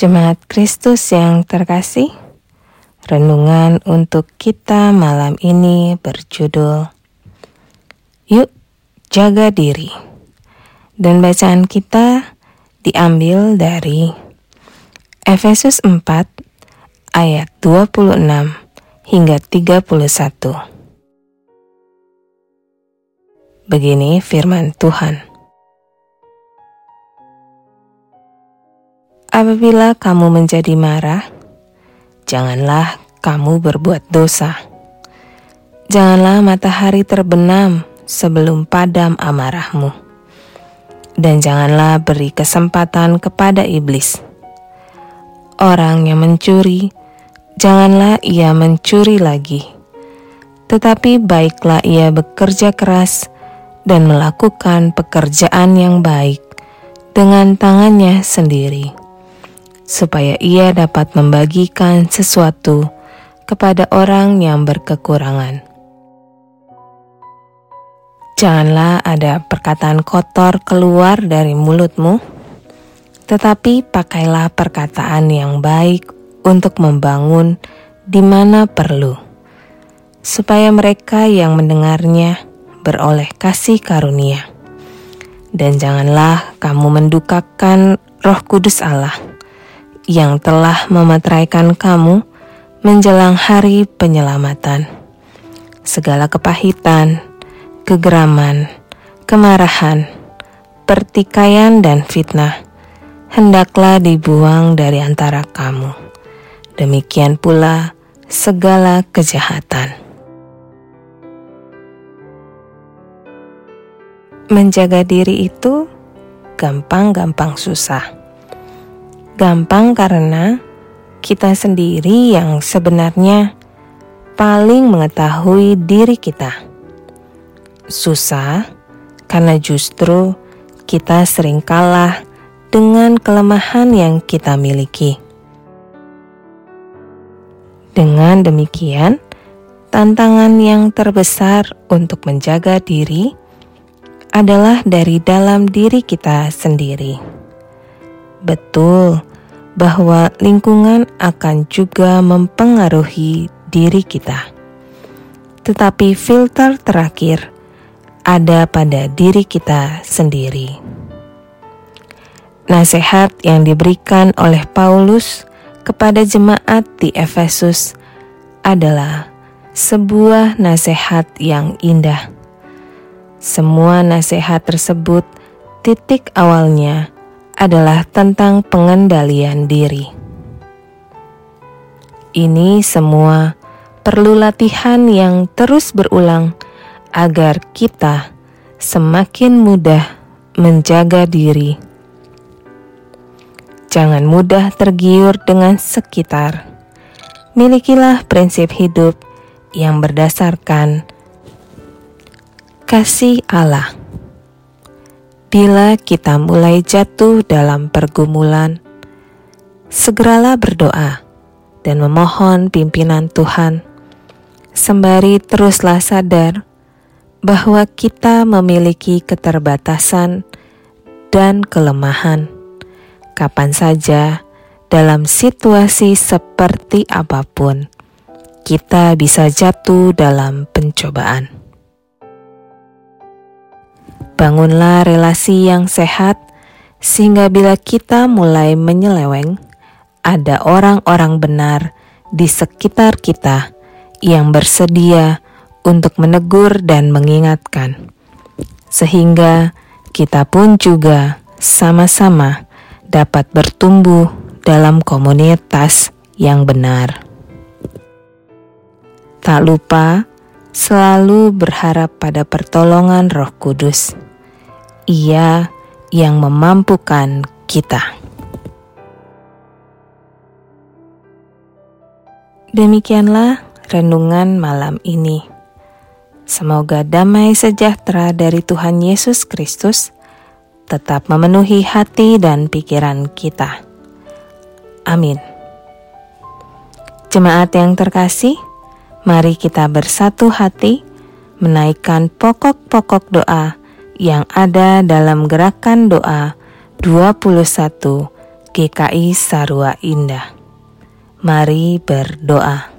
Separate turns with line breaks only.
Jemaat Kristus yang terkasih, renungan untuk kita malam ini berjudul Yuk Jaga Diri. Dan bacaan kita diambil dari Efesus 4 ayat 26 hingga 31. Begini firman Tuhan. Apabila kamu menjadi marah, janganlah kamu berbuat dosa. Janganlah matahari terbenam sebelum padam amarahmu, dan janganlah beri kesempatan kepada iblis. Orang yang mencuri, janganlah ia mencuri lagi, tetapi baiklah ia bekerja keras dan melakukan pekerjaan yang baik dengan tangannya sendiri supaya ia dapat membagikan sesuatu kepada orang yang berkekurangan. Janganlah ada perkataan kotor keluar dari mulutmu, tetapi pakailah perkataan yang baik untuk membangun di mana perlu, supaya mereka yang mendengarnya beroleh kasih karunia. Dan janganlah kamu mendukakan Roh Kudus Allah yang telah memeteraikan kamu menjelang hari penyelamatan. Segala kepahitan, kegeraman, kemarahan, pertikaian, dan fitnah hendaklah dibuang dari antara kamu. Demikian pula segala kejahatan. Menjaga diri itu gampang-gampang susah Gampang karena kita sendiri yang sebenarnya paling mengetahui diri kita. Susah karena justru kita sering kalah dengan kelemahan yang kita miliki. Dengan demikian, tantangan yang terbesar untuk menjaga diri adalah dari dalam diri kita sendiri. Betul bahwa lingkungan akan juga mempengaruhi diri kita. Tetapi filter terakhir ada pada diri kita sendiri. Nasihat yang diberikan oleh Paulus kepada jemaat di Efesus adalah sebuah nasihat yang indah. Semua nasihat tersebut titik awalnya adalah tentang pengendalian diri. Ini semua perlu latihan yang terus berulang agar kita semakin mudah menjaga diri. Jangan mudah tergiur dengan sekitar. Milikilah prinsip hidup yang berdasarkan kasih Allah. Bila kita mulai jatuh dalam pergumulan, segeralah berdoa dan memohon pimpinan Tuhan, sembari teruslah sadar bahwa kita memiliki keterbatasan dan kelemahan. Kapan saja, dalam situasi seperti apa pun, kita bisa jatuh dalam pencobaan. Bangunlah relasi yang sehat, sehingga bila kita mulai menyeleweng, ada orang-orang benar di sekitar kita yang bersedia untuk menegur dan mengingatkan, sehingga kita pun juga sama-sama dapat bertumbuh dalam komunitas yang benar. Tak lupa selalu berharap pada pertolongan Roh Kudus ia yang memampukan kita. Demikianlah renungan malam ini. Semoga damai sejahtera dari Tuhan Yesus Kristus tetap memenuhi hati dan pikiran kita. Amin. Jemaat yang terkasih, mari kita bersatu hati menaikkan pokok-pokok doa yang ada dalam gerakan doa 21 GKI Sarua Indah. Mari berdoa.